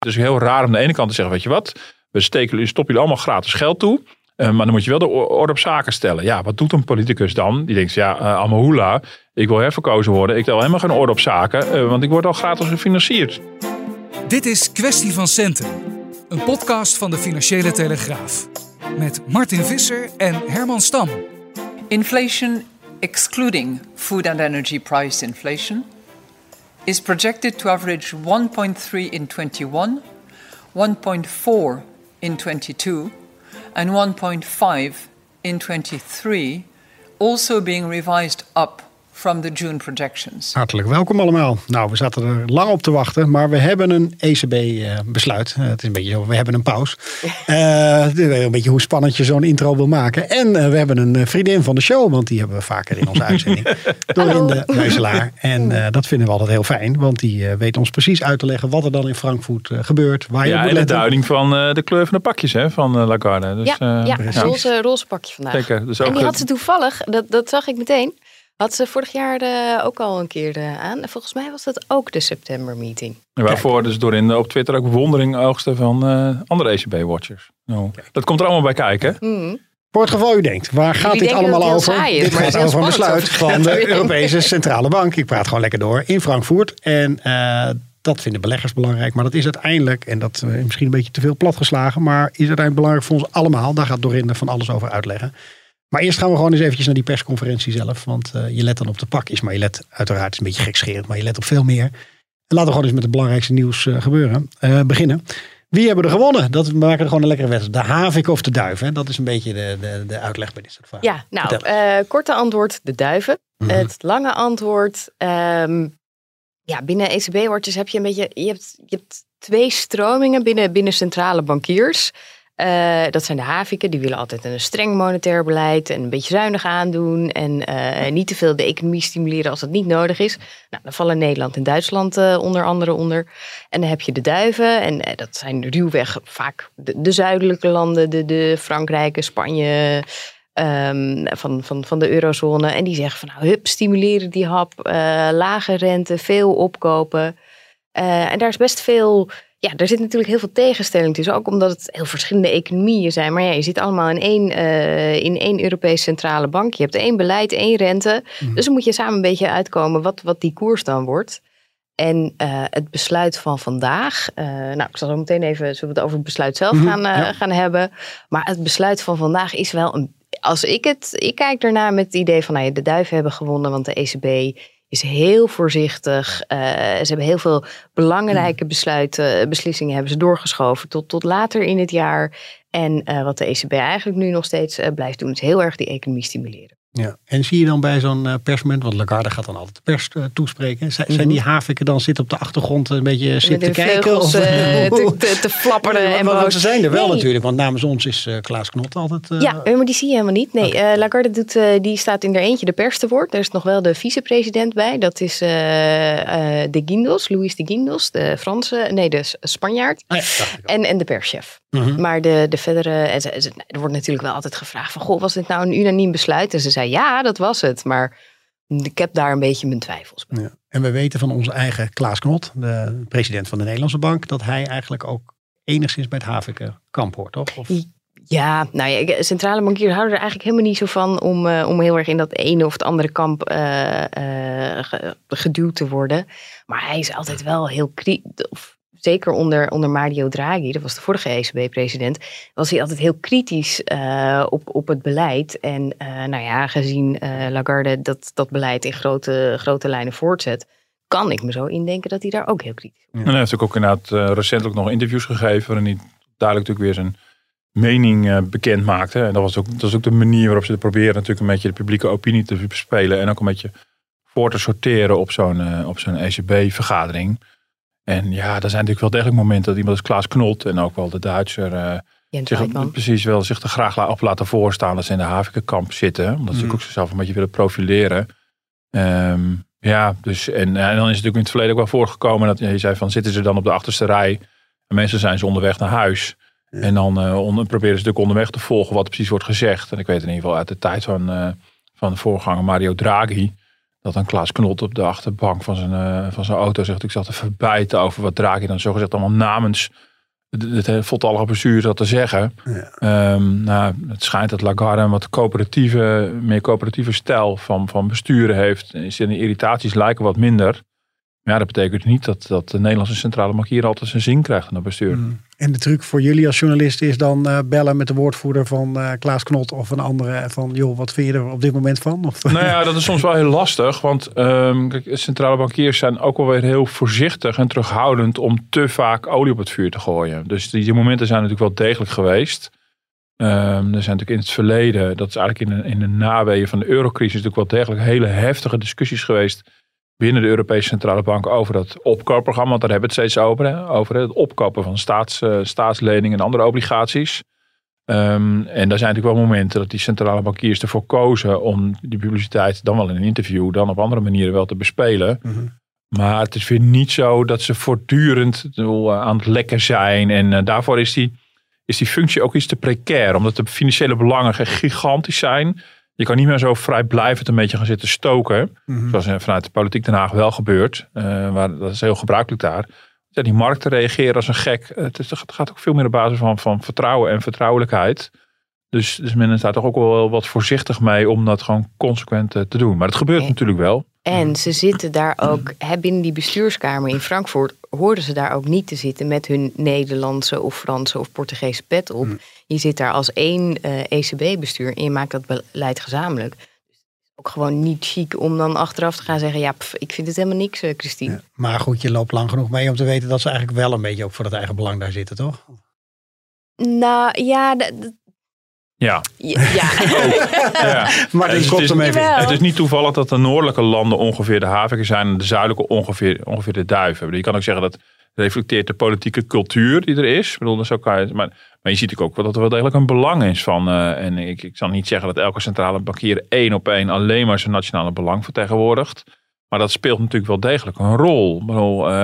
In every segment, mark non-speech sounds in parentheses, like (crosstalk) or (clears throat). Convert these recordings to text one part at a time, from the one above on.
Het is heel raar om de ene kant te zeggen, weet je wat, we steken, stoppen jullie allemaal gratis geld toe. Eh, maar dan moet je wel de orde op zaken stellen. Ja, wat doet een politicus dan? Die denkt, ja, uh, Amahula, ik wil herverkozen worden. Ik tel helemaal geen orde op zaken, eh, want ik word al gratis gefinancierd. Dit is Kwestie van Centen, een podcast van de Financiële Telegraaf. Met Martin Visser en Herman Stam. Inflation, excluding food and energy price inflation, is projected to average 1.3 in 21, 1.4 in 22, and 1.5 in 23, also being revised up from the June projections. Hartelijk welkom allemaal. Nou, we zaten er lang op te wachten, maar we hebben een ECB-besluit. het is een beetje zo, we hebben een pauze. (laughs) Eh, een beetje hoe spannend je zo'n intro wil maken. En eh, we hebben een eh, vriendin van de show, want die hebben we vaker in onze (laughs) uitzending. Dorinde Weuselaar. En eh, dat vinden we altijd heel fijn, want die eh, weet ons precies uit te leggen wat er dan in Frankfurt eh, gebeurt. Waar je Ja, en de duiding van eh, de kleur van de pakjes hè, van eh, Lagarde. Dus, ja, eh, ja, precies. roze, roze pakje vandaag. Zeker, dus en ook die had het- ze toevallig, dat, dat zag ik meteen, had ze vorig jaar eh, ook al een keer eh, aan. En volgens mij was dat ook de september meeting. En waarvoor dus door in, op Twitter ook bewondering oogsten van eh, andere ECB-watchers. Nou, dat komt er allemaal bij kijken. Mhm. Voor het geval u denkt, waar gaat Jullie dit allemaal dat het heel over? is, dit maar gaat over een besluit over van de (laughs) Europese Centrale Bank. Ik praat gewoon lekker door in Frankfurt. En eh, dat vinden beleggers belangrijk. Maar dat is uiteindelijk, en dat is misschien een beetje te veel platgeslagen, maar is uiteindelijk belangrijk voor ons allemaal. Daar gaat Dorinde van alles over uitleggen. Maar eerst gaan we gewoon eens eventjes naar die persconferentie zelf. Want eh, je let dan op de pakjes, maar je let uiteraard, is een beetje gekscherend, maar je let op veel meer. En laten we gewoon eens met het belangrijkste nieuws eh, gebeuren, eh, beginnen. Wie hebben er gewonnen? Dat, we maken er gewoon een lekkere wedstrijd. De havik of de duif? Hè? Dat is een beetje de, de, de uitleg bij dit soort vragen. Ja, nou, korte antwoord, de duiven. Mhm. Het lange antwoord, ehm, ja, binnen ECB-woordjes heb je een beetje, je hebt, je hebt twee stromingen binnen, binnen centrale bankiers. Eh, dat zijn de haviken, die willen altijd een streng monetair beleid en een beetje zuinig aandoen en eh, niet te veel de economie stimuleren als dat niet nodig is. Nou, dan vallen Nederland en Duitsland eh, onder andere onder. En dan heb je de duiven en dat zijn ruwweg vaak de, de zuidelijke landen, de, de Frankrijk, Spanje, ehm, van, van, van de eurozone. En die zeggen van nou, hup, stimuleren die hap, lage rente, veel opkopen. En daar is best veel, ja, daar zit natuurlijk heel veel tegenstelling tussen. Ook omdat het heel verschillende economieën zijn. Maar ja, je zit allemaal in één, eh, in één Europese centrale bank. Je hebt één beleid, één rente. Dus dan moet je samen een beetje uitkomen wat, wat die koers dan wordt. En eh, het besluit van vandaag. eh, nou, ik zal zo meteen even zullen we het over het besluit zelf Mhm, gaan, ja. gaan hebben. Maar het besluit van vandaag is wel een. Als ik het. Ik kijk ernaar met het idee van. Nou ja, de duiven hebben gewonnen, want de ECB is heel voorzichtig. Eh, ze hebben heel veel belangrijke besluiten, beslissingen hebben ze doorgeschoven tot, tot later in het jaar. En eh, wat de ECB eigenlijk nu nog steeds eh, blijft doen, is heel erg die economie stimuleren. Ja. En zie je dan bij zo'n eh, persmoment, want Lagarde gaat dan altijd de pers eh, toespreken. Zijn, zijn die haviken dan zitten op de achtergrond een beetje zitten te kijken? Of- eh, (laughs) te, te, te flapperen Nee, en boos. ze zijn er wel Nee. natuurlijk, want namens ons is Klaas Knot altijd... Ja, maar die zie je helemaal niet. Nee, Lagarde doet, die staat in er eentje de pers te woord. Er is nog wel de vicepresident bij. Dat is de Guindos, Luis de Guindos, de Franse, nee, de Spanjaard. ah ja. En, en de perschef. Mhm. Maar de, de verdere, er wordt natuurlijk wel altijd gevraagd van, goh, was dit nou een unaniem besluit? En ze zei, ja, dat was het. Maar ik heb daar een beetje mijn twijfels bij. Ja. En we weten van onze eigen Klaas Knot, de president van de Nederlandse Bank, dat hij eigenlijk ook enigszins bij het haviken kamp hoort, toch? Of, Ja, nou ja, centrale bankiers houden er eigenlijk helemaal niet zo van om, eh, om heel erg in dat ene of het andere kamp eh, eh, ge- geduwd te worden. Maar hij is altijd wel heel kritisch. Zeker onder, onder Mario Draghi, dat was de vorige ECB-president, was hij altijd heel kritisch eh, op, op het beleid. En eh, nou ja, gezien eh, Lagarde dat, dat beleid in grote, grote lijnen voortzet, kan ik me zo indenken dat hij daar ook heel kritisch op is. Hij heeft ook inderdaad recentelijk nog interviews gegeven. waarin hij duidelijk natuurlijk weer zijn mening bekend maakte. En dat was, ook, dat is ook de manier waarop ze proberen natuurlijk een beetje de publieke opinie te bespelen. En ook een beetje voor te sorteren op zo'n op zo'n ECB-vergadering. En ja, er zijn natuurlijk wel degelijk momenten dat iemand als Klaas Knot en ook wel de Duitser uh, zich, precies wel zich er graag op laten voorstaan dat ze in de Havikenkamp zitten. Omdat ze Mm. natuurlijk ook zichzelf een beetje willen profileren. Ehm, ja, dus en, en dan is het natuurlijk in het verleden ook wel voorgekomen dat je zei van zitten ze dan op de achterste rij. En mensen zijn ze onderweg naar huis. En dan eh, onder, proberen ze natuurlijk onderweg te volgen wat er precies wordt gezegd. En ik weet in ieder geval uit de tijd van, eh, van de voorganger Mario Draghi. Dat dan Klaas Knot op de achterbank van zijn, eh, van zijn auto zegt. Ik zat te verbijten over wat Draghi dan zogezegd allemaal namens het, voltallige bestuur zat te zeggen. Ehm, nou, het schijnt dat Lagarde een wat coöperatieve, meer coöperatieve stijl van, van besturen heeft. Zijn irritaties lijken wat minder. Maar ja, dat betekent niet dat, dat de Nederlandse centrale bank hier altijd zijn zin krijgt in dat bestuur. En de truc voor jullie als journalist is dan eh, bellen met de woordvoerder van eh, Klaas Knot of een andere. Van joh, wat vind je er op dit moment van? Of, Nou ja, dat is soms wel heel lastig. Want ehm, kijk, centrale bankiers zijn ook wel weer heel voorzichtig en terughoudend om te vaak olie op het vuur te gooien. Dus die, die momenten zijn natuurlijk wel degelijk geweest. Ehm, er zijn natuurlijk in het verleden, dat is eigenlijk in de, in de naweeën van de eurocrisis, natuurlijk wel degelijk hele heftige discussies geweest binnen de Europese Centrale Bank over dat opkoopprogramma. Want daar hebben we het steeds over. Hè? Over het opkopen van staats, eh, staatsleningen en andere obligaties. Ehm, en daar zijn natuurlijk wel momenten dat die centrale bankiers ervoor kozen om die publiciteit dan wel in een interview, dan op andere manieren wel te bespelen. Mhm. Maar het is weer niet zo dat ze voortdurend eh, aan het lekken zijn. En eh, daarvoor is die, is die functie ook iets te precair. Omdat de financiële belangen gigantisch zijn. Je kan niet meer zo vrijblijvend een beetje gaan zitten stoken. Mhm. Zoals eh, vanuit de politiek Den Haag wel gebeurt. eh, waar, dat is heel gebruikelijk daar. Ja, die markten reageren als een gek. Het, is, het gaat ook veel meer op basis van, van vertrouwen en vertrouwelijkheid. Dus, dus men is daar toch ook wel wat voorzichtig mee om dat gewoon consequent eh, te doen. Maar het gebeurt Ja. natuurlijk wel. En ze zitten daar ook, hè, binnen die bestuurskamer in Frankfurt, hoorden ze daar ook niet te zitten met hun Nederlandse of Franse of Portugese pet op. Je zit daar als één ECB-bestuur en je maakt dat beleid gezamenlijk. Ook gewoon niet chic om dan achteraf te gaan zeggen, ja, pff, ik vind het helemaal niks, eh, Christine. Ja, Maar goed, je loopt lang genoeg mee om te weten dat ze eigenlijk wel een beetje ook voor het eigen belang daar zitten, toch? Nou ja, d- d- Ja, ja. (laughs) ja. ja. Maar Dus het is- even. Het is niet toevallig dat de noordelijke landen ongeveer de haviken zijn en de zuidelijke ongeveer, ongeveer de duiven. Je kan ook zeggen dat reflecteert de politieke cultuur die er is. Ik bedoel, dat is ook, maar, maar je ziet ook wel dat er wel degelijk een belang is van. eh, en ik, ik zal niet zeggen dat elke centrale bankier één op één alleen maar zijn nationale belang vertegenwoordigt. Maar dat speelt natuurlijk wel degelijk een rol. Ik bedoel, eh,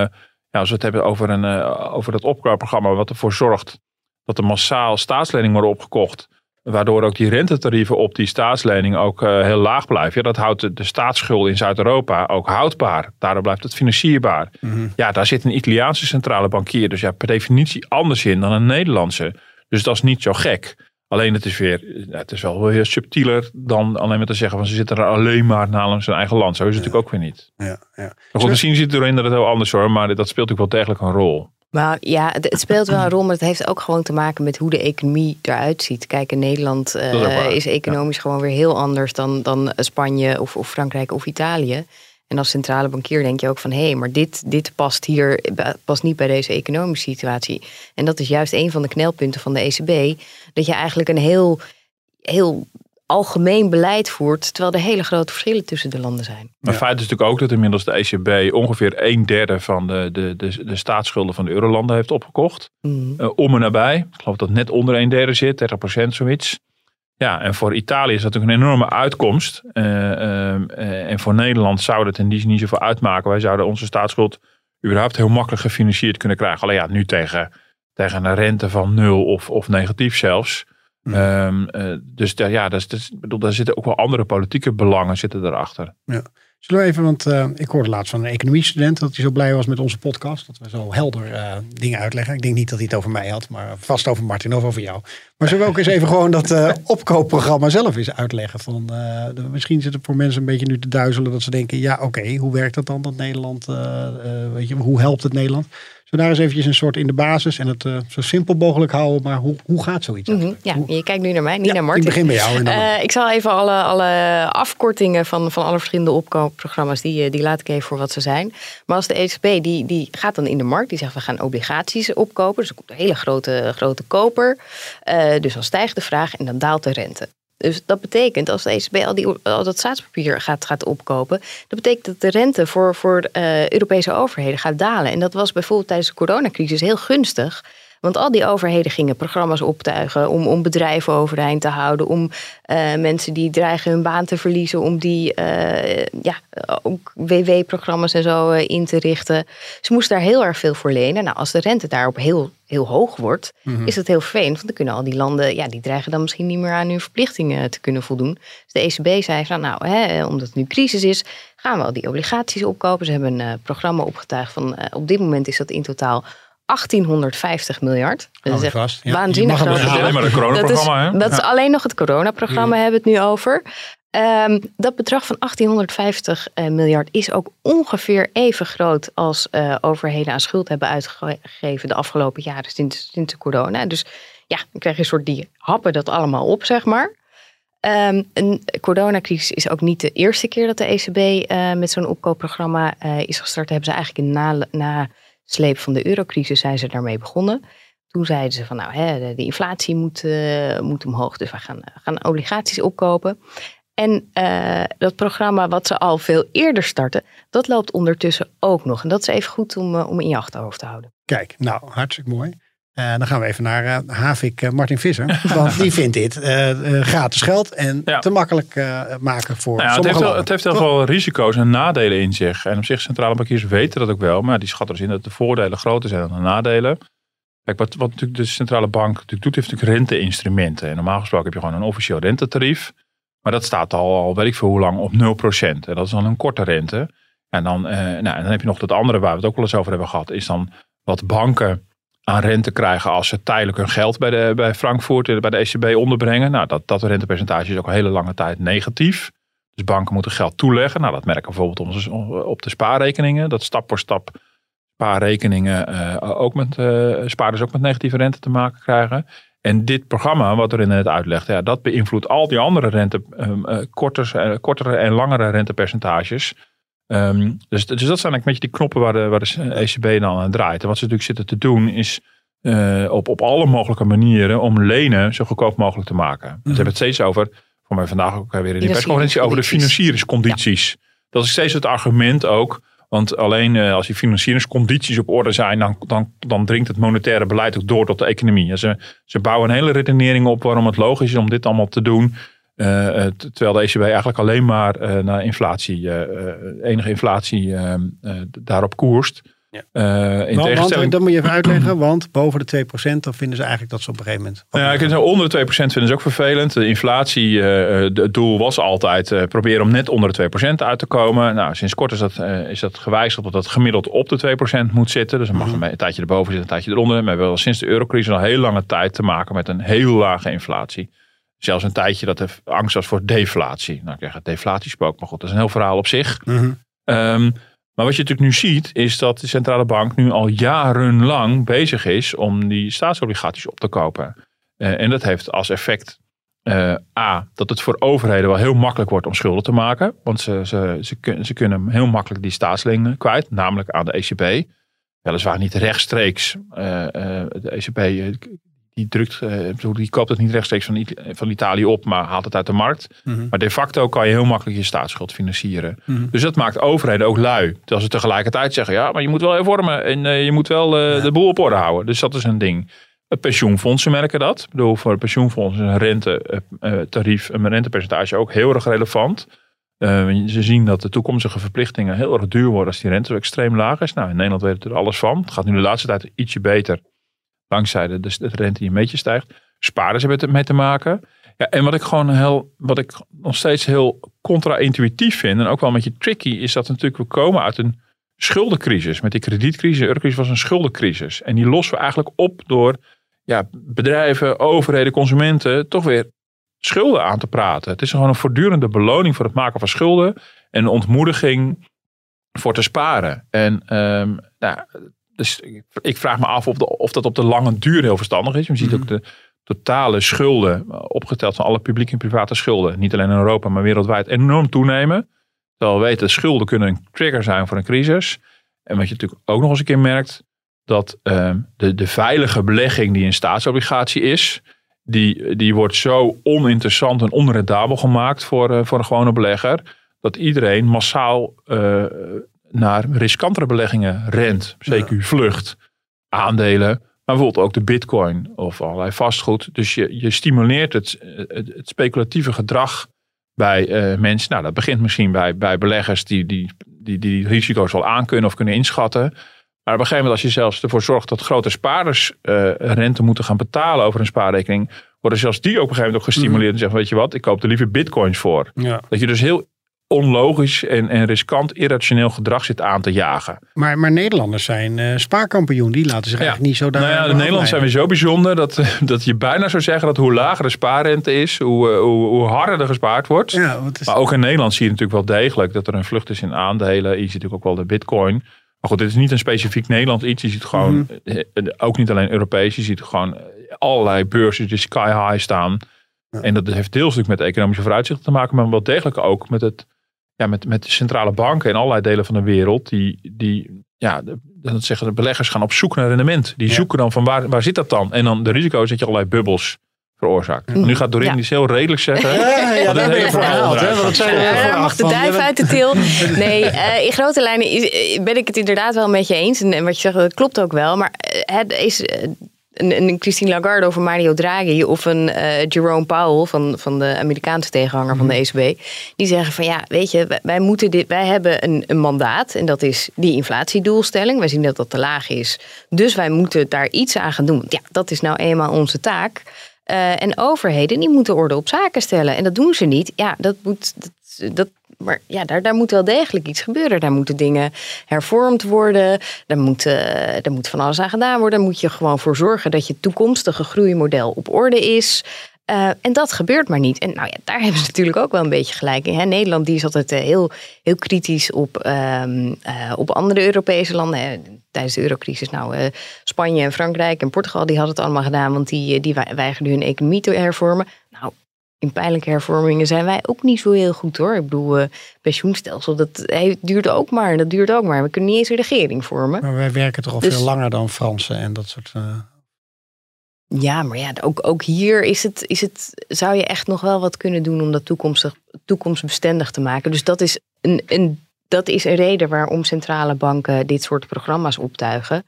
ja, als we het hebben over, een, eh, over dat opkoopprogramma, wat ervoor zorgt dat er massaal staatsleningen worden opgekocht. Waardoor ook die rentetarieven op die staatsleningen ook eh, heel laag blijven. Ja, dat houdt de, de staatsschuld in Zuid-Europa ook houdbaar. Daardoor blijft het financierbaar. Mhm. Ja, daar zit een Italiaanse centrale bankier. Dus ja, per definitie anders in dan een Nederlandse. Dus dat is niet zo gek. Alleen het is weer, ja, het is wel weer subtieler dan alleen maar te zeggen van ze zitten er alleen maar namens hun eigen land. Zo is het natuurlijk ook weer niet. Ja, ja. Maar goed, misschien ziet het erin dat het heel anders hoor, maar dat speelt ook wel degelijk een rol. Maar ja, het, speelt wel een rol, maar het heeft ook gewoon te maken met hoe de economie eruit ziet. Kijk, in Nederland eh, is economisch gewoon weer heel anders dan, dan Spanje of, of Frankrijk of Italië. En als centrale bankier denk je ook van hé, hey, maar dit, dit past hier past niet bij deze economische situatie. En dat is juist een van de knelpunten van de ECB. Dat je eigenlijk een heel, heel algemeen beleid voert, terwijl er hele grote verschillen tussen de landen zijn. Maar Ja. feit is natuurlijk ook dat inmiddels de ECB ongeveer een derde van de, de, de, de staatsschulden van de eurolanden heeft opgekocht. Mm. Eh, om en nabij. Ik geloof dat het net onder een derde zit, 30 procent zoiets. Ja, en voor Italië is dat natuurlijk een enorme uitkomst. Eh, ehm, eh, en voor Nederland zou het in die zin niet zoveel uitmaken. Wij zouden onze staatsschuld überhaupt heel makkelijk gefinancierd kunnen krijgen. Alleen ja, nu tegen, tegen een rente van nul of, of negatief zelfs. Ehm, eh, dus daar, ja, dat is, bedoel, daar zitten ook wel andere politieke belangen zitten erachter. Zullen we even, want eh, ik hoorde laatst van een economiestudent dat hij zo blij was met onze podcast. Dat we zo helder eh, dingen uitleggen. Ik denk niet dat hij het over mij had, maar vast over Martin of over jou. Maar zullen we ook eens even gewoon dat eh, (laughs) opkoopprogramma zelf eens uitleggen? Van, de- misschien zit het voor mensen een beetje nu te duizelen dat ze denken, ja oké, hoe werkt dat dan dat Nederland, weet je, hoe helpt het Nederland? We daar eens eventjes een soort in de basis en het eh, zo simpel mogelijk houden, maar hoe, hoe gaat zoiets? Mhm. Ja, Hoe- je kijkt nu naar mij, niet Ja, naar ik Martin. begin bij jou en dan- Eh, ik zal even alle, alle afkortingen van, van alle verschillende opkoopprogramma's, die, eh, die laat ik even voor wat ze zijn. Maar als de ECB, die, die gaat dan in de markt, die zegt we gaan obligaties opkopen. Dus er komt een hele grote, grote koper. Dus dan stijgt de vraag en dan daalt de rente. Dus dat betekent als de ECB al, die, al dat staatspapier gaat, gaat opkopen, dat betekent dat de rente voor, voor uh, Europese overheden gaat dalen. En dat was bijvoorbeeld tijdens de coronacrisis heel gunstig. Want al die overheden gingen programma's optuigen om, om bedrijven overeind te houden, om uh, mensen die dreigen hun baan te verliezen, om die uh, ja, ook WW-programma's en zo uh, in te richten. Ze moesten daar heel erg veel voor lenen. Nou, als de rente daarop heel, heel hoog wordt, mm -hmm. is dat heel vervelend. Want dan kunnen al die landen, ja, die dreigen dan misschien niet meer aan hun verplichtingen te kunnen voldoen. Dus de ECB zei van, nou, hè, omdat het nu crisis is, gaan we al die obligaties opkopen. Ze hebben een programma opgetuigd van, op dit moment is dat in totaal 1850 miljard. Dat is echt Ja, waanzinnig groot hem Dat is alleen maar een coronaprogramma, hè? Dat is alleen nog het coronaprogramma hebben we het nu over. Ehm, dat bedrag van 1850 eh, miljard is ook ongeveer even groot als eh, overheden aan schuld hebben uitgegeven de afgelopen jaren sinds, sinds de corona. Dus ja, dan krijg je een soort die happen dat allemaal op, zeg maar. Ehm, een coronacrisis is ook niet de eerste keer dat de ECB eh, met zo'n opkoopprogramma is gestart. Hebben ze eigenlijk in na, na sleep van de eurocrisis zijn ze daarmee begonnen. Toen zeiden ze van nou, hè, de, inflatie moet, uh, moet omhoog, dus we gaan, gaan obligaties opkopen. En uh, dat programma wat ze al veel eerder starten, dat loopt ondertussen ook nog. En dat is even goed om, om in je achterhoofd te houden. Kijk, nou, hartstikke mooi. Uh, dan gaan we even naar uh, Havik uh, Martin Visser. (laughs) Want die vindt dit gratis geld en Ja. te makkelijk maken voor Nou ja, het, heeft wel, het heeft heel veel risico's en nadelen in zich. En op zich, centrale bankiers weten dat ook wel. Maar die schatten dus in dat de voordelen groter zijn dan de nadelen. Kijk, wat, wat natuurlijk de centrale bank natuurlijk doet, heeft natuurlijk renteinstrumenten. En normaal gesproken heb je gewoon een officieel rentetarief. Maar dat staat al, al weet ik veel hoe lang, op 0%. En dat is dan een korte rente. En dan, eh, nou, en dan heb je nog dat andere waar we het ook wel eens over hebben gehad. Is dan wat banken aan rente krijgen als ze tijdelijk hun geld bij, de, bij Frankfurt, eh, bij de ECB onderbrengen. Nou, dat, dat rentepercentage is ook een hele lange tijd negatief. Dus banken moeten geld toeleggen. Nou, dat merken we bijvoorbeeld op de spaarrekeningen. Dat stap voor stap spaarrekeningen uh, ook met, uh, spaarders ook met negatieve rente te maken krijgen. En dit programma, wat er net uitlegt, ja, dat beïnvloedt al die andere rente, uh, kortere, kortere en langere rentepercentages. Um, dus, dus dat zijn eigenlijk een beetje die knoppen waar de, waar de ECB dan aan draait. En wat ze natuurlijk zitten te doen is uh, op, op alle mogelijke manieren om lenen zo goedkoop mogelijk te maken. Mm-hmm. Ze hebben het steeds over, voor mij vandaag ook weer in die persconferentie, over de financieringscondities. Ja. Dat is steeds het argument ook. Want alleen uh, als die financieringscondities op orde zijn, dan, dan, dan dringt het monetaire beleid ook door tot de economie. En ze, ze bouwen een hele redenering op waarom het logisch is om dit allemaal te doen. Uh, terwijl de ECB eigenlijk alleen maar uh, naar inflatie, uh, enige inflatie daarop koerst. Ja. in want, want, dat moet je even (clears throat) uitleggen, want boven de 2% dan vinden ze eigenlijk dat ze op een gegeven moment... Nou ja, onder de 2% vinden ze ook vervelend. De inflatie, het doel was altijd proberen om net onder de 2% uit te komen. Nou, sinds kort is dat, is dat gewijzigd dat dat gemiddeld op de 2% moet zitten. Dus dan mag een tijdje erboven zitten, een tijdje eronder. Maar we hebben sinds de eurocrisis al heel lange tijd te maken met een heel lage inflatie. Zelfs een tijdje dat er angst was voor deflatie. Nou, ik krijg het deflatiespook, maar goed, dat is een heel verhaal op zich. Mhm. Um, maar wat je natuurlijk nu ziet, is dat de centrale bank nu al jarenlang bezig is om die staatsobligaties op te kopen. Uh, en dat heeft als effect uh, A, dat het voor overheden wel heel makkelijk wordt om schulden te maken. Want ze, ze, ze, kun, ze kunnen heel makkelijk die staatsleningen kwijt, namelijk aan de ECB. Weliswaar niet rechtstreeks. Uh, de ECB die, drukt, die koopt het niet rechtstreeks van, van Italië op, maar haalt het uit de markt. Mhm. Maar de facto kan je heel makkelijk je staatsschuld financieren. Dus dat maakt overheden ook lui. Terwijl ze tegelijkertijd zeggen, ja, maar je moet wel hervormen en uh, je moet wel uh, Ja. de boel op orde houden. Dus dat is een ding. Pensioenfondsen merken dat. Ik bedoel, voor pensioenfondsen is een rentetarief, een rentepercentage ook heel erg relevant. Uh, ze zien dat de toekomstige verplichtingen heel erg duur worden als die rente extreem laag is. Nou, in Nederland weten we er alles van. Het gaat nu de laatste tijd ietsje beter. Dankzij de, de, rente die een beetje stijgt. Spaarders hebben het mee te maken. Ja, en wat ik gewoon heel, wat ik nog steeds heel contra-intuïtief vind. En ook wel een beetje tricky. Is dat natuurlijk we komen uit een schuldencrisis. Met die kredietcrisis. De eurocrisis was een schuldencrisis. En die lossen we eigenlijk op door ja, bedrijven, overheden, consumenten. Toch weer schulden aan te praten. Het is gewoon een voortdurende beloning voor het maken van schulden. En een ontmoediging voor te sparen. En um, nou, dus ik vraag me af of, de, of, dat op de lange duur heel verstandig is. Je ziet Mhm. ook de totale schulden, opgeteld van alle publieke en private schulden, niet alleen in Europa, maar wereldwijd, enorm toenemen. Terwijl we weten, schulden kunnen een trigger zijn voor een crisis. En wat je natuurlijk ook nog eens een keer merkt, dat um, de, de veilige belegging die een staatsobligatie is, die, die wordt zo oninteressant en onrendabel gemaakt voor, uh, voor een gewone belegger. Dat iedereen massaal uh, naar riskantere beleggingen rent. CQ vlucht, aandelen, maar bijvoorbeeld ook de bitcoin of allerlei vastgoed. Dus je, je stimuleert het, het, het speculatieve gedrag bij uh, mensen. Nou, dat begint misschien bij, bij beleggers die die, die die risico's al aankunnen of kunnen inschatten. Maar op een gegeven moment als je zelfs ervoor zorgt dat grote spaarders uh, rente moeten gaan betalen over een spaarrekening, worden zelfs die op een gegeven moment ook gestimuleerd en zeggen, weet je wat, ik koop er liever bitcoins voor. Ja. Dat je dus heel onlogisch en, en riskant, irrationeel gedrag zit aan te jagen. Maar, maar Nederlanders zijn uh, spaarkampioen. Die laten zich eigenlijk niet zo daar. Nou ja, de Nederlanders zijn weer zo bijzonder dat, (laughs) dat je bijna zou zeggen dat hoe lager de spaarrente is, hoe, uh, hoe, hoe, harder er gespaard wordt. Ja, is... Maar ook in Nederland zie je natuurlijk wel degelijk dat er een vlucht is in aandelen. Je ziet natuurlijk ook wel de bitcoin. Maar goed, dit is niet een specifiek Nederland iets. Je ziet gewoon, mm -hmm. ook niet alleen Europees, je ziet gewoon allerlei beurzen die sky high staan. Ja. En dat heeft deels natuurlijk met economische vooruitzichten te maken, maar wel degelijk ook met het ja, met, met de centrale banken in allerlei delen van de wereld, die, die ja, dat zeggen de beleggers gaan op zoek naar rendement. Die Ja. zoeken dan van waar, waar zit dat dan? En dan de risico is dat je allerlei bubbels veroorzaakt. Nu gaat Doreen Ja. iets heel redelijks zeggen. (laughs) Ja, ja, een ben je hele voor verhaal gehaald. Hè? Want dat Ja, mag de duif uit de til. (laughs) Nee, eh, in grote lijnen is- ben ik het inderdaad wel met je eens. En, en wat je zegt, dat klopt ook wel. Maar eh, het is eh, een, een Christine Lagarde of een Mario Draghi... of een eh, Jerome Powell van, van de Amerikaanse tegenhanger van de ECB... die zeggen van ja, weet je, wij, wij moeten dit, wij hebben een, een mandaat... en dat is die inflatiedoelstelling. Wij zien dat dat te laag is. Dus wij moeten daar iets aan gaan doen. Ja, dat is nou eenmaal onze taak... Eh, en overheden die moeten orde op zaken stellen. En dat doen ze niet. Ja, dat moet. Dat, dat, maar ja, daar, daar moet wel degelijk iets gebeuren. Daar moeten dingen hervormd worden. Daar moet, eh, daar moet van alles aan gedaan worden. Daar moet je gewoon voor zorgen dat je toekomstige groeimodel op orde is. Eh, en dat gebeurt maar niet. En nou ja, daar (laughs) hebben ze natuurlijk ook wel een beetje gelijk in. Hè? Nederland die is altijd eh, heel, heel kritisch op, ehm, eh, op andere Europese landen. Tijdens de eurocrisis, nou, Spanje en Frankrijk en Portugal, die hadden het allemaal gedaan, want die, die wei- weigerden hun economie te hervormen. Nou, in pijnlijke hervormingen zijn wij ook niet zo heel goed hoor. Ik bedoel, eh, pensioenstelsel, dat eh, duurt ook maar, dat duurt ook maar. We kunnen niet eens een regering vormen. Maar wij werken toch al Dus- veel langer dan Fransen en dat soort. eh, Ja, maar ja, ook, ook hier is het, is het, zou je echt nog wel wat kunnen doen om dat toekomstig, toekomstbestendig te maken. Dus dat is een, een, dat is een reden waarom centrale banken dit soort programma's optuigen.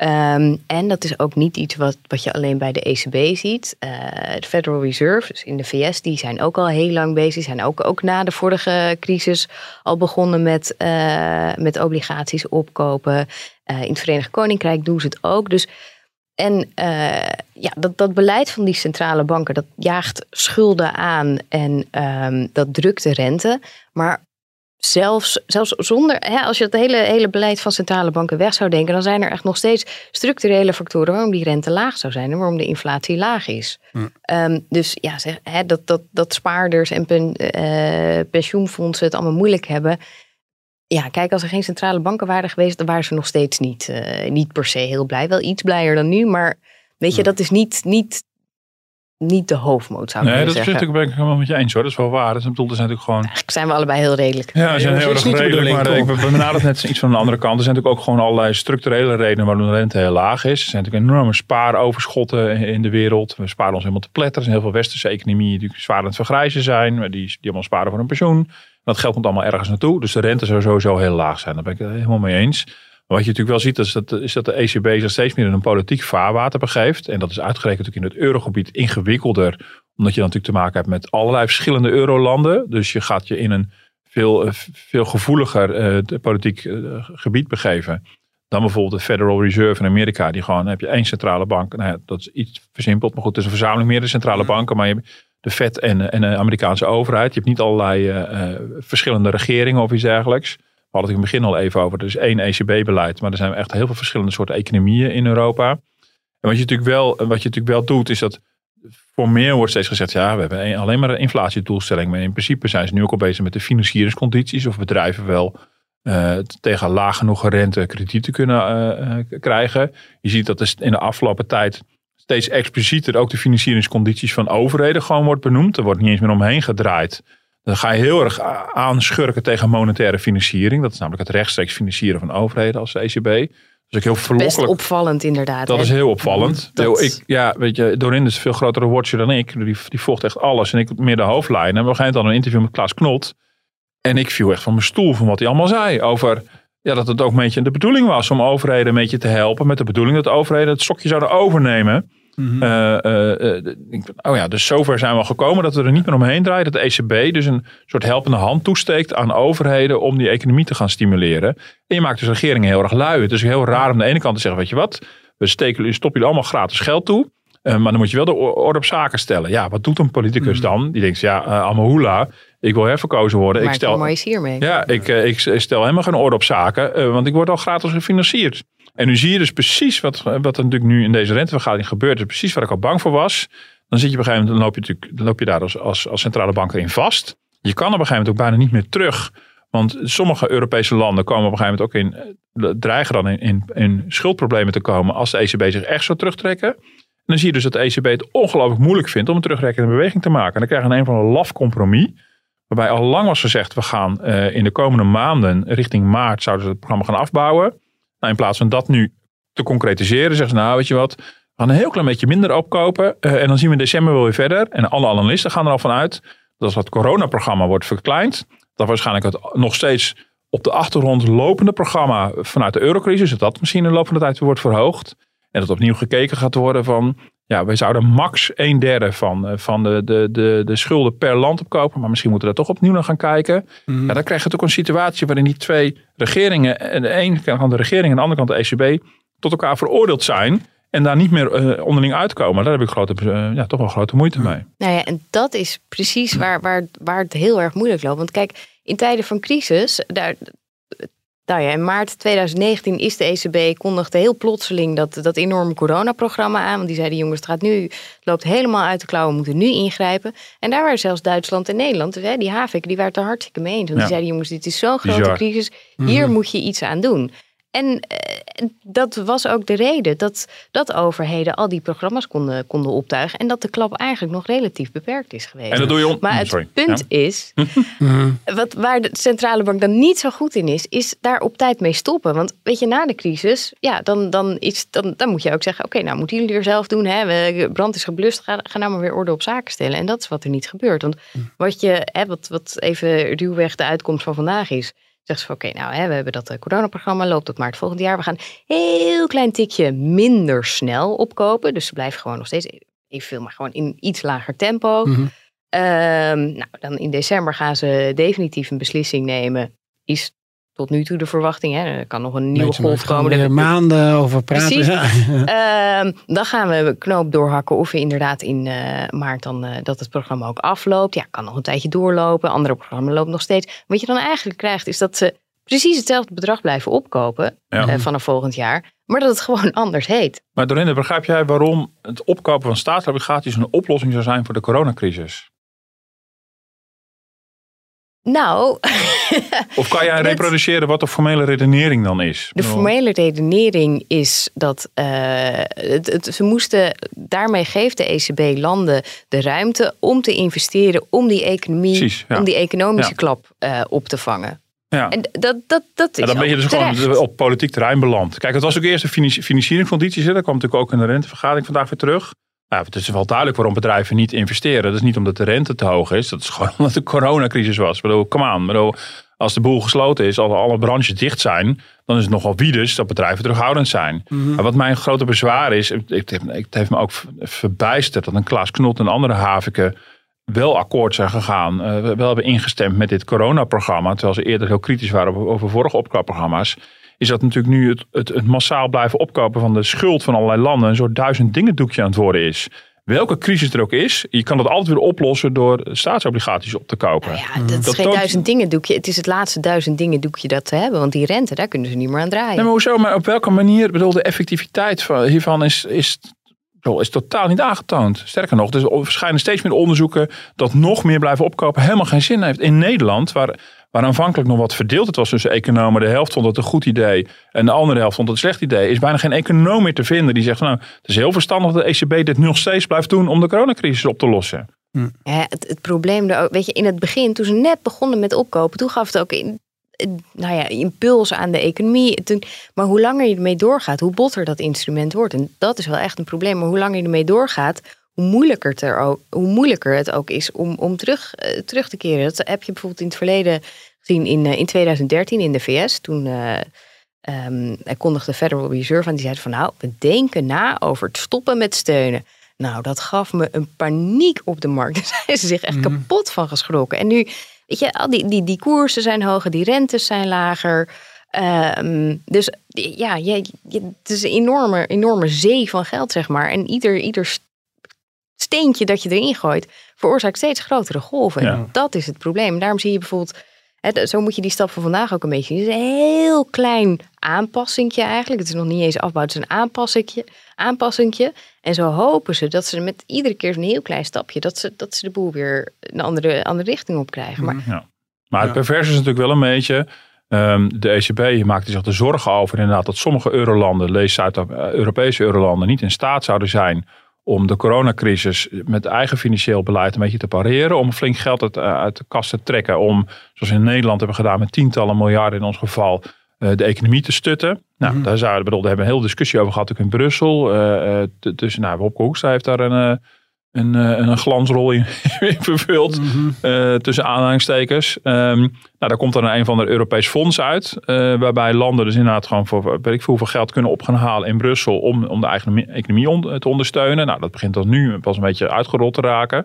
Ehm, en dat is ook niet iets wat, wat je alleen bij de ECB ziet. Eh, de Federal Reserve, dus in de VS, die zijn ook al heel lang bezig. Zijn ook, ook na de vorige crisis al begonnen met, eh, met obligaties opkopen. Eh, in het Verenigd Koninkrijk doen ze het ook. Dus en ja, dat, dat beleid van die centrale banken, dat jaagt schulden aan en ehm, dat drukt de rente. Maar zelfs, zelfs zonder, hè, als je het hele, hele beleid van centrale banken weg zou denken, dan zijn er echt nog steeds structurele factoren waarom die rente laag zou zijn en waarom de inflatie laag is. Ehm, dus ja, zeg, hè, dat, dat, dat spaarders en pen, eh, pensioenfondsen het allemaal moeilijk hebben. Ja, kijk, als er geen centrale banken waren geweest, dan waren ze nog steeds niet, eh, niet per se heel blij. Wel iets blijer dan nu, maar weet je, dat is niet, niet, niet de hoofdmoot, zou ik Nee, dat is zeggen. natuurlijk ben ik helemaal met je eens hoor. Dat is wel waar. Dat is, bedoel, er zijn natuurlijk gewoon Eigenlijk zijn we allebei heel redelijk. Ja, ze zijn dat heel erg redelijk, maar ik net iets van de andere kant. Er zijn natuurlijk ook gewoon allerlei structurele redenen waarom de rente heel laag is. Er zijn natuurlijk enorme spaaroverschotten in de wereld. We sparen ons helemaal te pletter. Er zijn heel veel westerse economieën die zwaar aan het vergrijzen zijn. Die, die allemaal sparen voor hun pensioen. Dat geld komt allemaal ergens naartoe. Dus de rente zou sowieso heel laag zijn. Daar ben ik het helemaal mee eens. Wat je natuurlijk wel ziet, is dat, is dat de ECB zich steeds meer in een politiek vaarwater begeeft. En dat is uitgerekend natuurlijk in het eurogebied ingewikkelder. Omdat je dan natuurlijk te maken hebt met allerlei verschillende eurolanden. Dus je gaat je in een veel, eh, veel gevoeliger eh, politiek eh, gebied begeven. Dan bijvoorbeeld de Federal Reserve in Amerika. Die gewoon, heb je één centrale bank. Nou ja, dat is iets versimpeld. Maar goed, het is een verzameling meerdere centrale banken. Maar je hebt de Fed en, en de Amerikaanse overheid. Je hebt niet allerlei verschillende regeringen of iets dergelijks. We hadden het in het begin al even over. Er is één ECB-beleid. Maar er zijn echt heel veel verschillende soorten economieën in Europa. En wat je natuurlijk wel, wat je natuurlijk wel doet, is dat formeel wordt steeds gezegd, ja, we hebben een- alleen maar een inflatiedoelstelling. Maar in principe zijn ze nu ook al bezig met de financieringscondities. Of bedrijven wel eh, tegen laag genoeg rente kredieten kunnen eh, eh, krijgen. Je ziet dat er in de afgelopen tijd steeds explicieter ook de financieringscondities van overheden gewoon wordt benoemd. Er wordt niet eens meer omheen gedraaid. Dan ga je heel erg aanschurken tegen monetaire financiering. Dat is namelijk het rechtstreeks financieren van overheden als de ECB. is ook heel Best verlokkelijk. opvallend inderdaad. Dat hè? is heel opvallend. Dat- Ik, ja, weet je, Dorinde is een veel grotere watcher dan ik. Die, die volgt echt alles. En ik meer de hoofdlijnen. En we moment hadden een interview met Klaas Knot. En ik viel echt van mijn stoel van wat hij allemaal zei. Over ja, dat het ook een beetje de bedoeling was om overheden een beetje te helpen. Met de bedoeling dat overheden het stokje zouden overnemen. Eh, eh, eh, ik- oh ja, dus zover zijn we al gekomen dat we er niet meer omheen draaien. Dat de ECB dus een soort helpende hand toesteekt aan overheden om die economie te gaan stimuleren. En je maakt dus regeringen heel erg lui. Het is heel raar om aan de ene kant te zeggen, weet je wat, we steken, stoppen jullie allemaal gratis geld toe. Eh, maar dan moet je wel de orde op zaken stellen. Ja, wat doet een politicus dan? Die denkt, ja, uh, Amahula, ik wil herverkozen worden. Maar ik stel, mooi is hiermee. ja, ik, eh, ik stel helemaal geen orde op zaken, eh, want ik word al gratis gefinancierd. En nu zie je dus precies wat, wat er natuurlijk nu in deze rentevergadering gebeurt. Is precies waar ik al bang voor was. Dan zit je op een gegeven moment, dan loop je, natuurlijk, dan loop je daar als, als, als centrale bank in vast. Je kan op een gegeven moment ook bijna niet meer terug. Want sommige Europese landen komen op een gegeven moment ook in, eh, dreigen dan in, in, schuldproblemen te komen als de ECB zich echt zou terugtrekken. En dan zie je dus dat de ECB het ongelooflijk moeilijk vindt om een terugrekkende beweging te maken. En dan krijg je een van een laf compromis. Waarbij al lang was gezegd, we gaan eh, in de komende maanden, richting maart, zouden ze het programma gaan afbouwen. Nou, in plaats van dat nu te concretiseren, zeggen ze, nou weet je wat, we gaan een heel klein beetje minder opkopen. eh, en dan zien we in december wel weer verder. En alle analisten gaan er al van uit dat als het coronaprogramma wordt verkleind, dat waarschijnlijk het nog steeds op de achtergrond lopende programma vanuit de eurocrisis, dat dat misschien in de loop van de tijd weer wordt verhoogd. En dat opnieuw gekeken gaat worden van, ja, wij zouden max een derde van, eh, van de, de, de, de schulden per land opkopen. Maar misschien moeten we daar toch opnieuw naar gaan kijken. Ja, dan krijg je toch een situatie waarin die twee regeringen, en de ene kant de regering en de andere kant de ECB, tot elkaar veroordeeld zijn. En daar niet meer eh, onderling uitkomen. Daar heb ik grote, eh, ja, toch wel grote moeite mee. Nou ja, en dat is precies waar, waar, waar het heel erg moeilijk loopt. Want kijk, in tijden van crisis, daar, nou ja, in maart 2019 is de ECB kondigde heel plotseling dat, dat enorme coronaprogramma aan. Want die zeiden, jongens, het gaat nu, het loopt helemaal uit de klauwen, we moeten nu ingrijpen. En daar waren zelfs Duitsland en Nederland, hè, die HAVIC, die waren het er hartstikke mee eens. Want Ja. die zeiden, jongens, dit is zo'n grote Bizar. crisis, hier moet je iets aan doen. En eh, dat was ook de reden dat, dat overheden al die programma's konden, konden optuigen. En dat de klap eigenlijk nog relatief beperkt is geweest. En dat doe je on- Maar het Sorry. punt is, (laughs) wat, waar de centrale bank dan niet zo goed in is, is daar op tijd mee stoppen. Want weet je, na de crisis, ja, dan, dan, iets, dan, dan moet je ook zeggen, oké, nou moeten jullie er zelf doen. Hè? Brand is geblust, ga, ga nou maar weer orde op zaken stellen. En dat is wat er niet gebeurt. Want wat, je, hè, wat, wat even ruwweg de uitkomst van vandaag is, zegt ze van oké, nou hè, we hebben dat eh, coronaprogramma, loopt tot maart volgend jaar. We gaan heel klein tikje minder snel opkopen. Dus ze blijven gewoon nog steeds evenveel, maar gewoon in iets lager tempo. Ehm, nou, dan in december gaan ze definitief een beslissing nemen. Is tot nu toe de verwachting. Hè? Er kan nog een nieuwe golf komen. er maanden over praten. Precies. Ja. (laughs) Ehm, dan gaan we knoop doorhakken of we inderdaad in eh, maart dan eh, dat het programma ook afloopt. Ja, kan nog een tijdje doorlopen. Andere programma loopt nog steeds. Wat je dan eigenlijk krijgt is dat ze precies hetzelfde bedrag blijven opkopen Ja. eh, vanaf volgend jaar. Maar dat het gewoon (laughs) anders heet. Maar Dorinde, begrijp jij waarom het opkopen van staatsobligaties een oplossing zou zijn voor de coronacrisis? Nou, (laughs) Of kan jij reproduceren wat de formele redenering dan is? De formele redenering is dat eh, het, het- ze moesten, daarmee geeft de ECB landen de ruimte om te investeren, om die economie, Precies, ja. om die economische Ja. klap eh, op te vangen. Ja. En dat, dat, dat is Ja, dan ben je dus terecht. gewoon op politiek terrein beland. Kijk, het was ook eerst de finan- financieringscondities. hè. Dat kwam natuurlijk ook in de rentevergadering vandaag weer terug. Nou, het is wel duidelijk waarom bedrijven niet investeren. Dat is niet omdat de rente te hoog is. Dat is (laughs) gewoon omdat de coronacrisis was. Ik bedoel, come on. Bedoel, als de boel gesloten is, als alle branches dicht zijn, dan is het nogal wiedes dat bedrijven terughoudend zijn. Maar wat mijn grote bezwaar is, het, heeft- me ook verbijsterd dat een Klaas Knot en andere haviken wel akkoord zijn gegaan, eh, wel hebben ingestemd met dit coronaprogramma, terwijl ze eerder heel kritisch waren over, vorige opkoopprogramma's, is dat natuurlijk nu het, het, het massaal blijven opkopen van de schuld van allerlei landen een soort duizend dingen doekje aan het worden is. Welke crisis er ook is, je kan dat altijd weer oplossen door staatsobligaties op te kopen. Nou ja, dat is Dat geen toont- duizend dingen doekje. Het is het laatste duizend dingen doekje dat ze hebben. Want die rente, daar kunnen ze niet meer aan draaien. Nee, maar hoezo? Maar op welke manier? Ik bedoel, de effectiviteit van, hiervan is, is, wel, is totaal niet aangetoond. Sterker nog, er verschijnen steeds meer onderzoeken dat nog meer blijven opkopen helemaal geen zin heeft. In Nederland, waar, waar aanvankelijk nog wat verdeeld het was tussen economen, de helft vond het een goed idee en de andere helft vond het een slecht idee, is bijna geen econoom meer te vinden die zegt, nou, het is heel verstandig dat de ECB dit nog steeds blijft doen om de coronacrisis op te lossen. Ja, het, het probleem, ook- weet je, in het begin, toen ze net begonnen met opkopen, toen gaf het ook in. nou ja, impuls aan de economie. Toen, maar hoe langer je ermee doorgaat, hoe botter dat instrument wordt. En dat is wel echt een probleem. Maar hoe langer je ermee doorgaat, hoe moeilijker het, er ook, hoe moeilijker het ook is om, om terug, uh, terug te keren. Dat heb je bijvoorbeeld in het verleden gezien in, uh, in 2013 in de VS. Toen uh, um, kondigde de Federal Reserve aan. Die zei van nou, we denken na over het stoppen met steunen. Nou, dat gaf me een paniek op de markt. (laughs) Daar zijn ze zich echt Mhm. kapot van geschrokken. En nu, weet je, al die, die, die koersen zijn hoger, die rentes zijn lager. Ehm, dus ja, je, je, het is een enorme, enorme zee van geld, zeg maar. En ieder, ieder steentje dat je erin gooit, veroorzaakt steeds grotere golven. Ja. Dat is het probleem. Daarom zie je bijvoorbeeld, hè, zo moet je die stap van vandaag ook een beetje zien. Het is een heel klein aanpassingje eigenlijk. Het is nog niet eens afbouw, het is een aanpassingje. aanpassingje. En zo hopen ze dat ze met iedere keer zo'n heel klein stapje, dat ze, dat ze de boel weer een andere, andere richting op krijgen. Maar Ja. Maar het Ja. perverse is natuurlijk wel een beetje. ehm, de ECB maakte zich er zorgen over inderdaad dat sommige eurolanden, lees Zuid-Europese eurolanden, niet in staat zouden zijn om de coronacrisis met eigen financieel beleid een beetje te pareren. Om flink geld uit, eh, uit de kast te trekken. Om, zoals we in Nederland hebben gedaan met tientallen miljarden in ons geval, eh, de economie te stutten. Nou, Mhm. daar, zouden, bedoel, daar hebben we een hele discussie over gehad ook in Brussel. t- tussen, nou, Wopke Hoekstra heeft daar een, een, eh, een glansrol in, (laughs) in vervuld. Mhm. eh, tussen aanhalingstekens. Ehm, nou, daar komt dan een van de Europees fonds uit. eh, waarbij landen dus inderdaad gewoon voor weet ik veel hoeveel geld kunnen op gaan halen in Brussel. Om, om de eigen economie on- te ondersteunen. Nou, dat begint dan nu pas een beetje uitgerold te raken.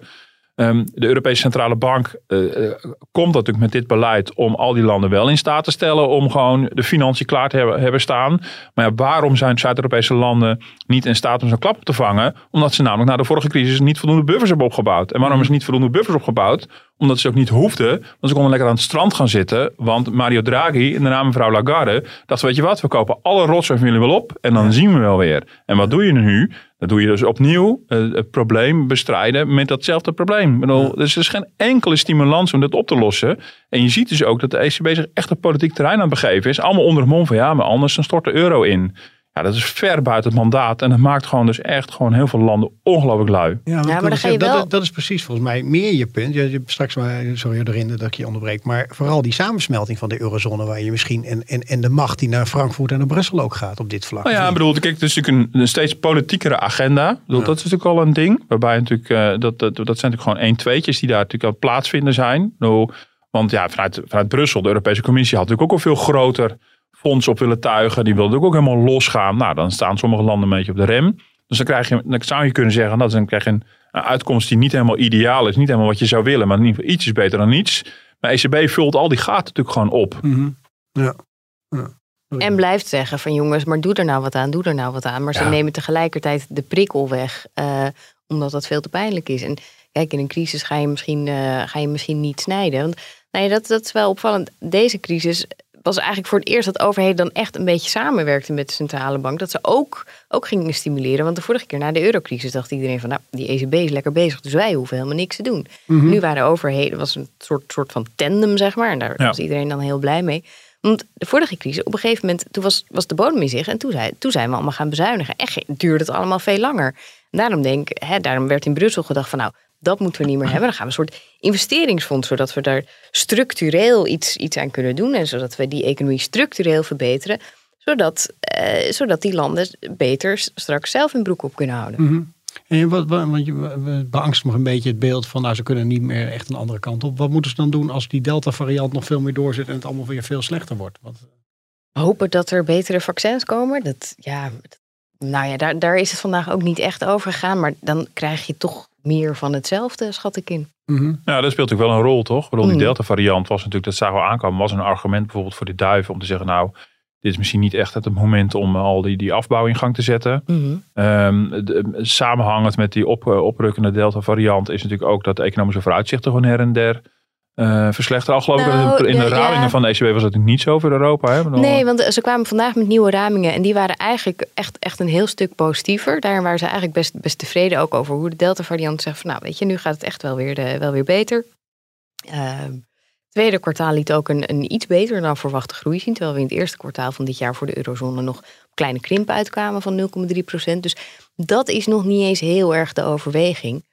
Ehm, de Europese Centrale Bank eh, eh, komt natuurlijk met dit beleid om al die landen wel in staat te stellen om gewoon de financiën klaar te hebben, hebben staan. Maar ja, waarom zijn Zuid-Europese landen niet in staat om zo'n klap op te vangen? Omdat ze namelijk na de vorige crisis niet voldoende buffers hebben opgebouwd. En waarom is niet voldoende buffers opgebouwd? Omdat ze ook niet hoefden. Want ze konden lekker aan het strand gaan zitten. Want Mario Draghi, in de naam van mevrouw Lagarde, dacht weet je wat, we kopen alle rotzooi van jullie wel op en dan zien we wel weer. En wat doe je nu? Dan doe je dus opnieuw eh, het probleem bestrijden met datzelfde probleem. Ik bedoel, Dus er is geen enkele stimulans om dit op te lossen. En je ziet dus ook dat de ECB zich echt op politiek terrein aan het begeven is. Allemaal onder het mom van ja, maar anders dan stort de euro in. Ja, dat is ver buiten het mandaat. En dat maakt gewoon dus echt gewoon heel veel landen ongelooflijk lui. Ja, maar dan ga je wel- dat, dat is precies volgens mij meer je punt. Je, je, straks maar, sorry erin dat ik je onderbreek. Maar vooral die samensmelting van de eurozone waar je misschien... En, en, en de macht die naar Frankfurt en naar Brussel ook gaat op dit vlak. Nou ja, ik bedoel, kijk, het is natuurlijk een, een steeds politiekere agenda. Ik bedoel, Ja. Dat is natuurlijk al een ding. Waarbij natuurlijk, eh, dat, dat, dat zijn natuurlijk gewoon één tweetjes die daar natuurlijk aan plaatsvinden zijn. Bedoel, want ja, vanuit, vanuit Brussel, de Europese Commissie had natuurlijk ook een veel groter fonds op willen tuigen. Die wilde ook helemaal losgaan. Nou, dan staan sommige landen een beetje op de rem. Dus dan, krijg je, dan zou je kunnen zeggen, dat dan krijg je een, een uitkomst die niet helemaal ideaal is. Niet helemaal wat je zou willen, maar in ieder geval iets is beter dan niets. Maar ECB vult al die gaten natuurlijk gewoon op. Mhm. Ja. ja. En blijft zeggen van jongens, maar doe er nou wat aan, doe er nou wat aan. Maar ze Ja. nemen tegelijkertijd de prikkel weg, eh, omdat dat veel te pijnlijk is. En kijk, in een crisis ga je misschien, eh, ga je misschien niet snijden. Want nou ja, dat, dat is wel opvallend. Deze crisis was eigenlijk voor het eerst dat overheden dan echt een beetje samenwerkten met de centrale bank. Dat ze ook, ook gingen stimuleren. Want de vorige keer na de eurocrisis dacht iedereen van nou, die ECB is lekker bezig, dus wij hoeven helemaal niks te doen. Mhm. Nu waren overheden, was een soort, soort van tandem, zeg maar. En daar Ja. was iedereen dan heel blij mee. Want de vorige crisis, op een gegeven moment, toen was, was de bodem in zich. En toen, zei, toen zijn we allemaal gaan bezuinigen. En ge- duurde het allemaal veel langer. En daarom, denk, hè, daarom werd in Brussel gedacht van nou, dat moeten we niet meer hebben. Dan gaan we een soort investeringsfonds, zodat we daar structureel iets, iets aan kunnen doen. En zodat we die economie structureel verbeteren. Zodat, eh, zodat die landen beter straks zelf hun broek op kunnen houden. Mhm. En wat, want je beangst nog een beetje het beeld van, nou, ze kunnen niet meer echt een andere kant op. Wat moeten ze dan doen als die Delta-variant nog veel meer doorzet en het allemaal weer veel slechter wordt? Wat, Hopen dat er betere vaccins komen. Dat, ja, nou ja, daar, daar is het vandaag ook niet echt over gegaan. Maar dan krijg je toch meer van hetzelfde, schat ik in. Mhm. Ja, dat speelt natuurlijk wel een rol, toch? Bedoel, die Mm. Delta-variant was natuurlijk, dat zagen we aankomen, was een argument bijvoorbeeld voor de duiven om te zeggen, nou, dit is misschien niet echt het moment om al die, die afbouw in gang te zetten. Ehm, de- samenhangend met die op, oprukkende Delta-variant is natuurlijk ook dat de economische vooruitzichten gewoon her en der eh, verslechteren. Al geloof ik Nou, dat in de ramingen ja. van de ECB was dat natuurlijk niet zo voor Europa. Hè? Nee, want ze kwamen vandaag met nieuwe ramingen. En die waren eigenlijk echt, echt een heel stuk positiever. Daar waren ze eigenlijk best, best tevreden ook over hoe de Delta-variant zegt van... nou, weet je, nu gaat het echt wel weer, de, wel weer beter. Ehm tweede kwartaal liet ook een, een iets beter dan verwachte groei zien. Terwijl we in het eerste kwartaal van dit jaar voor de eurozone nog kleine krimp uitkwamen van 0,3 procent. Dus dat is nog niet eens heel erg de overweging.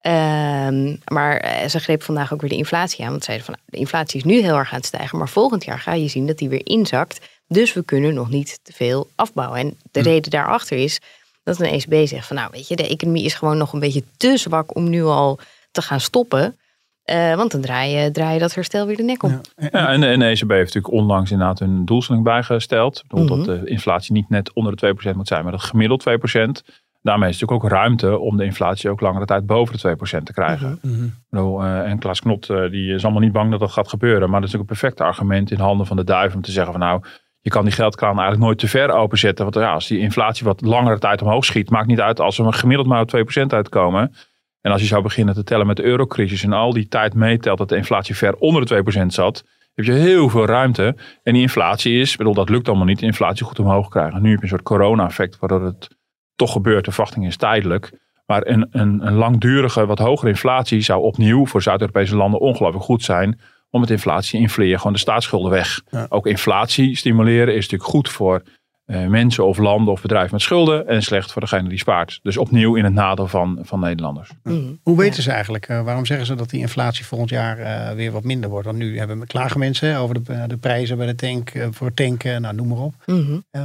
Ehm, maar eh, ze greep vandaag ook weer de inflatie aan. Want zeiden van nou, de inflatie is nu heel erg aan het stijgen. Maar volgend jaar ga je zien dat die weer inzakt. Dus we kunnen nog niet te veel afbouwen. En de Hm. reden daarachter is dat een ECB zegt van nou weet je, de economie is gewoon nog een beetje te zwak om nu al te gaan stoppen. Eh, want dan draai je, draai je dat herstel weer de nek om. Ja. Ja, en, en de ECB heeft natuurlijk onlangs inderdaad hun doelstelling bijgesteld. Bedoel Mhm. Dat de inflatie niet net onder de 2% moet zijn, maar dat gemiddeld 2%. Daarmee is natuurlijk ook ruimte om de inflatie ook langere tijd boven de 2% te krijgen. Mhm. Bedoel, eh, en Klaas Knot eh, die is allemaal niet bang dat dat gaat gebeuren. Maar dat is ook een perfect argument in handen van de duiven om te zeggen van nou, je kan die geldkraan eigenlijk nooit te ver openzetten. Want ja, als die inflatie wat langere tijd omhoog schiet, maakt niet uit als we gemiddeld maar op 2% uitkomen. En als je zou beginnen te tellen met de eurocrisis en al die tijd meetelt dat de inflatie ver onder de 2% zat, heb je heel veel ruimte. En die inflatie is, ik bedoel, dat lukt allemaal niet, de inflatie goed omhoog krijgen. Nu heb je een soort corona-effect, waardoor het toch gebeurt. De verwachting is tijdelijk. Maar een, een, een langdurige, wat hogere inflatie zou opnieuw voor Zuid-Europese landen ongelooflijk goed zijn. Om het inflatie infleren, gewoon de staatsschulden weg. Ja. Ook inflatie stimuleren is natuurlijk goed voor eh, mensen of landen of bedrijven met schulden. En slecht voor degene die spaart. Dus opnieuw in het nadeel van, van Nederlanders. Mhm. Hoe weten ze eigenlijk, eh, waarom zeggen ze dat die inflatie volgend jaar eh, weer wat minder wordt? Want nu hebben we klagen mensen over de, de prijzen bij de tank, voor tanken, nou noem maar op.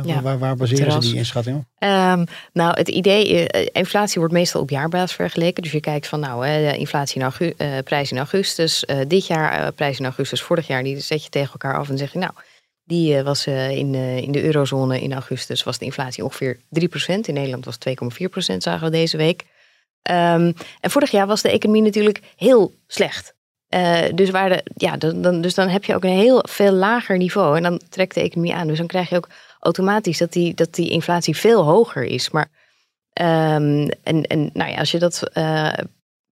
Ja, waar, waar baseren ze die inschatting op? Ehm, nou, het idee, inflatie wordt meestal op jaarbasis vergeleken. Dus je kijkt van, nou, inflatie in augu eh, prijs in augustus, eh, dit jaar eh, prijs in augustus, vorig jaar, die zet je tegen elkaar af en zeg je, nou, die eh, was eh, in, eh, in de eurozone in augustus was de inflatie ongeveer 3%. In Nederland was het 2,4% zagen we deze week. Ehm, en vorig jaar was de economie natuurlijk heel slecht. Dus, waar de, ja, dan, dus dan heb je ook een heel veel lager niveau. En dan trekt de economie aan. Dus dan krijg je ook automatisch dat die, dat die inflatie veel hoger is. Maar ehm, en, en nou ja, als je dat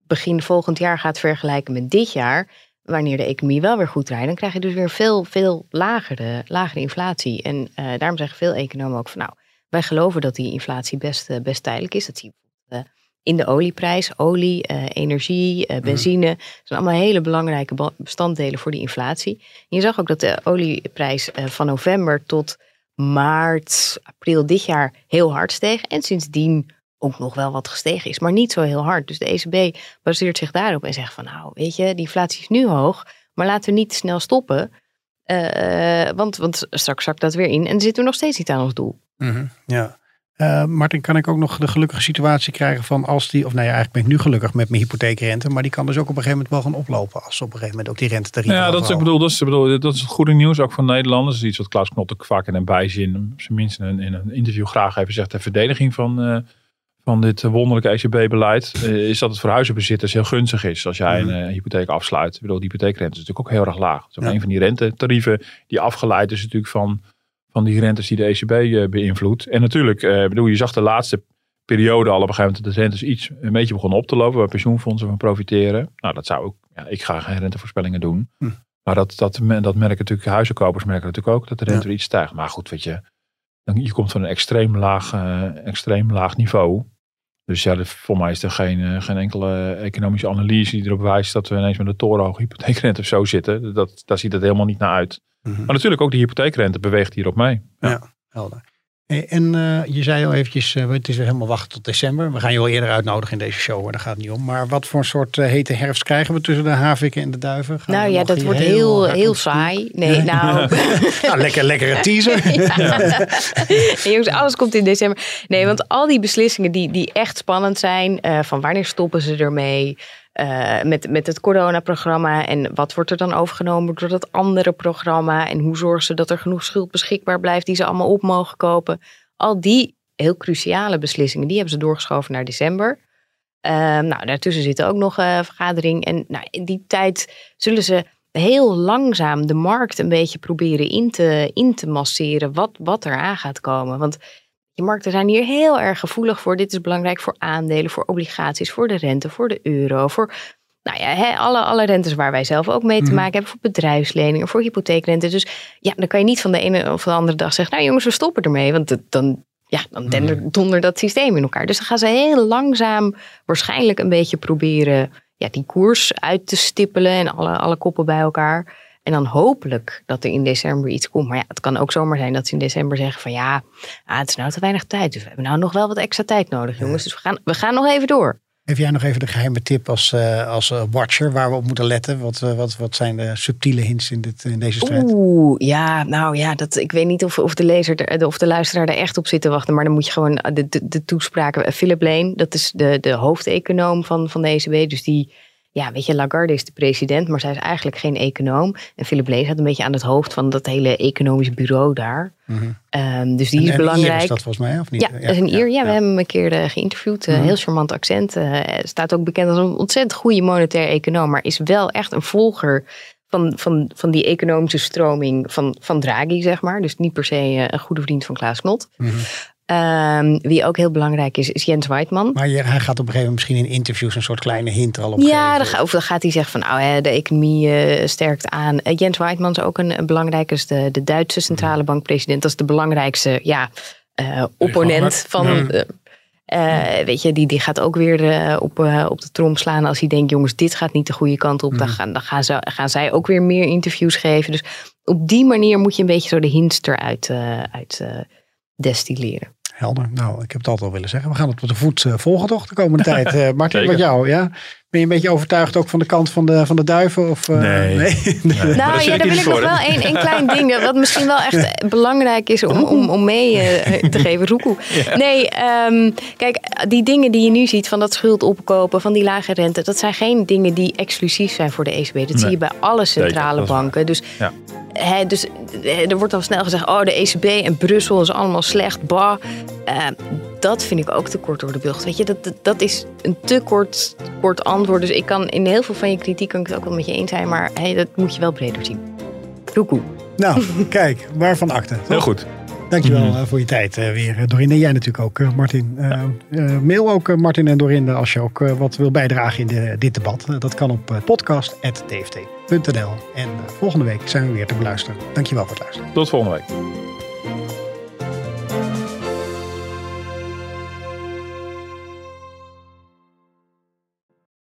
begin volgend jaar gaat vergelijken met dit jaar, wanneer de economie wel weer goed draait, dan krijg je dus weer veel, veel lagere, lagere inflatie. En eh, daarom zeggen veel economen ook van nou, wij geloven dat die inflatie best, eh, best tijdelijk is. Dat zie je bijvoorbeeld, eh, in de olieprijs, olie, energie, eh, benzine. Dat zijn allemaal hele belangrijke bestanddelen voor die inflatie. En je zag ook dat de olieprijs van november tot maart, april dit jaar heel hard steeg. En sindsdien ook nog wel wat gestegen is, maar niet zo heel hard. Dus de ECB baseert zich daarop en zegt van nou, weet je, die inflatie is nu hoog, maar laten we niet snel stoppen. Eh, want, want straks zakt dat weer in en zitten we nog steeds niet aan ons doel. Ja. Eh, Martin, kan ik ook nog de gelukkige situatie krijgen van als die, of nou ja, eigenlijk ben ik nu gelukkig met mijn hypotheekrente, maar die kan dus ook op een gegeven moment wel gaan oplopen als op een gegeven moment ook die rentetarieven Ja, dat is, ik bedoel, dat, is, ik bedoel, dat is het goede nieuws ook van Nederlanders. Dat is iets wat Klaus Knot ook vaak in een bijzin, op zijn minst in een, in een interview graag even zegt. De verdediging van, eh, van dit wonderlijke ECB-beleid eh, is dat het voor huizenbezitters heel gunstig is als jij een eh, hypotheek afsluit. Ik bedoel, die hypotheekrente is natuurlijk ook heel erg laag. Ook Ja. een van die rentetarieven die afgeleid is natuurlijk van, van die rentes die de ECB eh, beïnvloedt. En natuurlijk, eh, bedoel, je zag de laatste periode al op een gegeven moment dat de rentes iets een beetje begonnen op te lopen, waar pensioenfondsen van profiteren. Nou, dat zou ook, ja, ik ga geen rentevoorspellingen doen. Hm. Maar dat, dat, dat merken natuurlijk, huizenkopers merken natuurlijk ook dat de rente Ja. weer iets stijgt. Maar goed, weet je, dan, je komt van een extreem laag, extreem laag niveau. Dus ja, de- voor mij is er geen, eh, geen enkele economische analyse die erop wijst dat we ineens met een torenhoge hypotheekrente of zo zitten. Dat, daar ziet het helemaal niet naar uit. Mhm. Maar natuurlijk ook de hypotheekrente beweegt hierop mee. Ja. Ja, helder. Hey, En eh, je zei al eventjes, eh, het is weer helemaal wachten tot december. We gaan je wel eerder uitnodigen in deze show, maar daar gaat het niet om. Maar wat voor een soort eh, hete herfst krijgen we tussen de haviken en de duiven? Gaan nou ja, dat wordt heel, heel saai. Nee, (laughs) nou... (laughs) Nou, lekker, lekkere teaser. (laughs) Ja, jongens, alles komt in december. Nee, want al die beslissingen die, die echt spannend zijn, eh, van wanneer stoppen ze ermee, eh, met, met het coronaprogramma en wat wordt er dan overgenomen door dat andere programma en hoe zorgen ze dat er genoeg schuld beschikbaar blijft die ze allemaal op mogen kopen. Al die heel cruciale beslissingen, die hebben ze doorgeschoven naar december. Ehm, nou, daartussen zit ook nog een vergadering. En nou, in die tijd zullen ze heel langzaam de markt een beetje proberen in te, in te masseren. Wat, wat er aan gaat komen. Want die markten zijn hier heel erg gevoelig voor. Dit is belangrijk voor aandelen, voor obligaties, voor de rente, voor de euro. Voor nou ja, alle, alle rentes waar wij zelf ook mee te Mhm. maken hebben. Voor bedrijfsleningen, voor hypotheekrente. Dus ja, dan kan je niet van de ene of de andere dag zeggen... nou jongens, we stoppen ermee. Want het- dan, ja, dan dender- donder dat systeem in elkaar. Dus dan gaan ze heel langzaam waarschijnlijk een beetje proberen... Ja, die koers uit te stippelen en alle, alle koppen bij elkaar. En dan hopelijk dat er in december iets komt. Maar ja, het kan ook zomaar zijn dat ze in december zeggen van... ja, ah, het is nou te weinig tijd. Dus we hebben nou nog wel wat extra tijd nodig, jongens. Dus we gaan, we gaan nog even door. Heb jij nog even de geheime tip als, uh, als uh, watcher waar we op moeten letten? Wat, uh, wat, wat zijn de subtiele hints in, dit, in deze strijd? Oeh, ja, nou ja, dat, ik weet niet of, of, de lezer er, of de luisteraar er echt op zit te wachten. Maar dan moet je gewoon de, de, de toespraken. Philip Lane, dat is de, de hoofdeconoom van, van de ECB. Dus die ja, weet je, Lagarde is de president, maar zij is eigenlijk geen econoom. En Philip Lees had een beetje aan het hoofd van dat hele economisch bureau daar. Mm um, dus die en, is belangrijk. is dat volgens mij, of niet? Ja, ja dat is een Ier. Ja, we hebben hem een keer uh, geïnterviewd. Uh, mm Heel charmant accent. Uh, staat ook bekend als een ontzettend goede monetair econoom. Maar is wel echt een volger van, van, van die economische stroming van, van Draghi, zeg maar. Dus niet per se een goede vriend van Klaas Knot. Mm Um, wie ook heel belangrijk is, is Jens Weidman. Maar hij gaat op een gegeven moment misschien in interviews een soort kleine hint al op Ja. Dan, of dan gaat hij zeggen van nou, de economie uh, sterkt aan. Uh, Jens Weidman is ook een, een belangrijke, is de, de Duitse centrale bankpresident. Dat is de belangrijkste ja, uh, opponent van... Weet je, die, die gaat ook weer op, op de trom slaan als hij denkt, jongens, dit gaat niet de goede kant op. Mm. Dan, gaan, dan gaan, ze, gaan zij ook weer meer interviews geven. Dus op die manier moet je een beetje zo de hints eruit uit destilleren. Helder. Nou, ik heb het altijd al willen zeggen. We gaan het op de voet uh, volgen toch de komende (laughs) tijd. Uh, Martin, met jou, ja? Ben je een beetje overtuigd ook van de kant van de, van de duiven? Of, uh, nee. (laughs) nee? nee. Nou ja, daar wil ik nog wel een, een klein ding. Wat misschien wel echt belangrijk is om, om, om mee te geven. Roekoe. Ja. Nee, um, kijk, die dingen die je nu ziet van dat schuld opkopen, van die lage rente. Dat zijn geen dingen die exclusief zijn voor de ECB. Dat nee. zie je bij alle centrale Zeker, banken. Dus ja. He, dus er wordt dan snel gezegd, oh de ECB en Brussel is allemaal slecht, bah. Uh, dat vind ik ook te kort door de bocht. Weet je, dat, dat, dat, is een te kort, kort antwoord. Dus ik kan in heel veel van je kritiek kan ik het ook wel met je eens zijn, maar hey, dat moet je wel breder zien. Roekoe. Nou, (laughs) kijk, waarvan akte. Heel goed. Dankjewel mm -hmm. voor je tijd uh, weer, Dorinde. Jij natuurlijk ook, uh, Martin. Uh, ja. mail ook Martin en Dorinde als je ook wat wil bijdragen in de, dit debat. dat kan op podcast.tft.nl. En volgende week zijn we weer te beluisteren. Dankjewel voor het luisteren. Tot volgende week.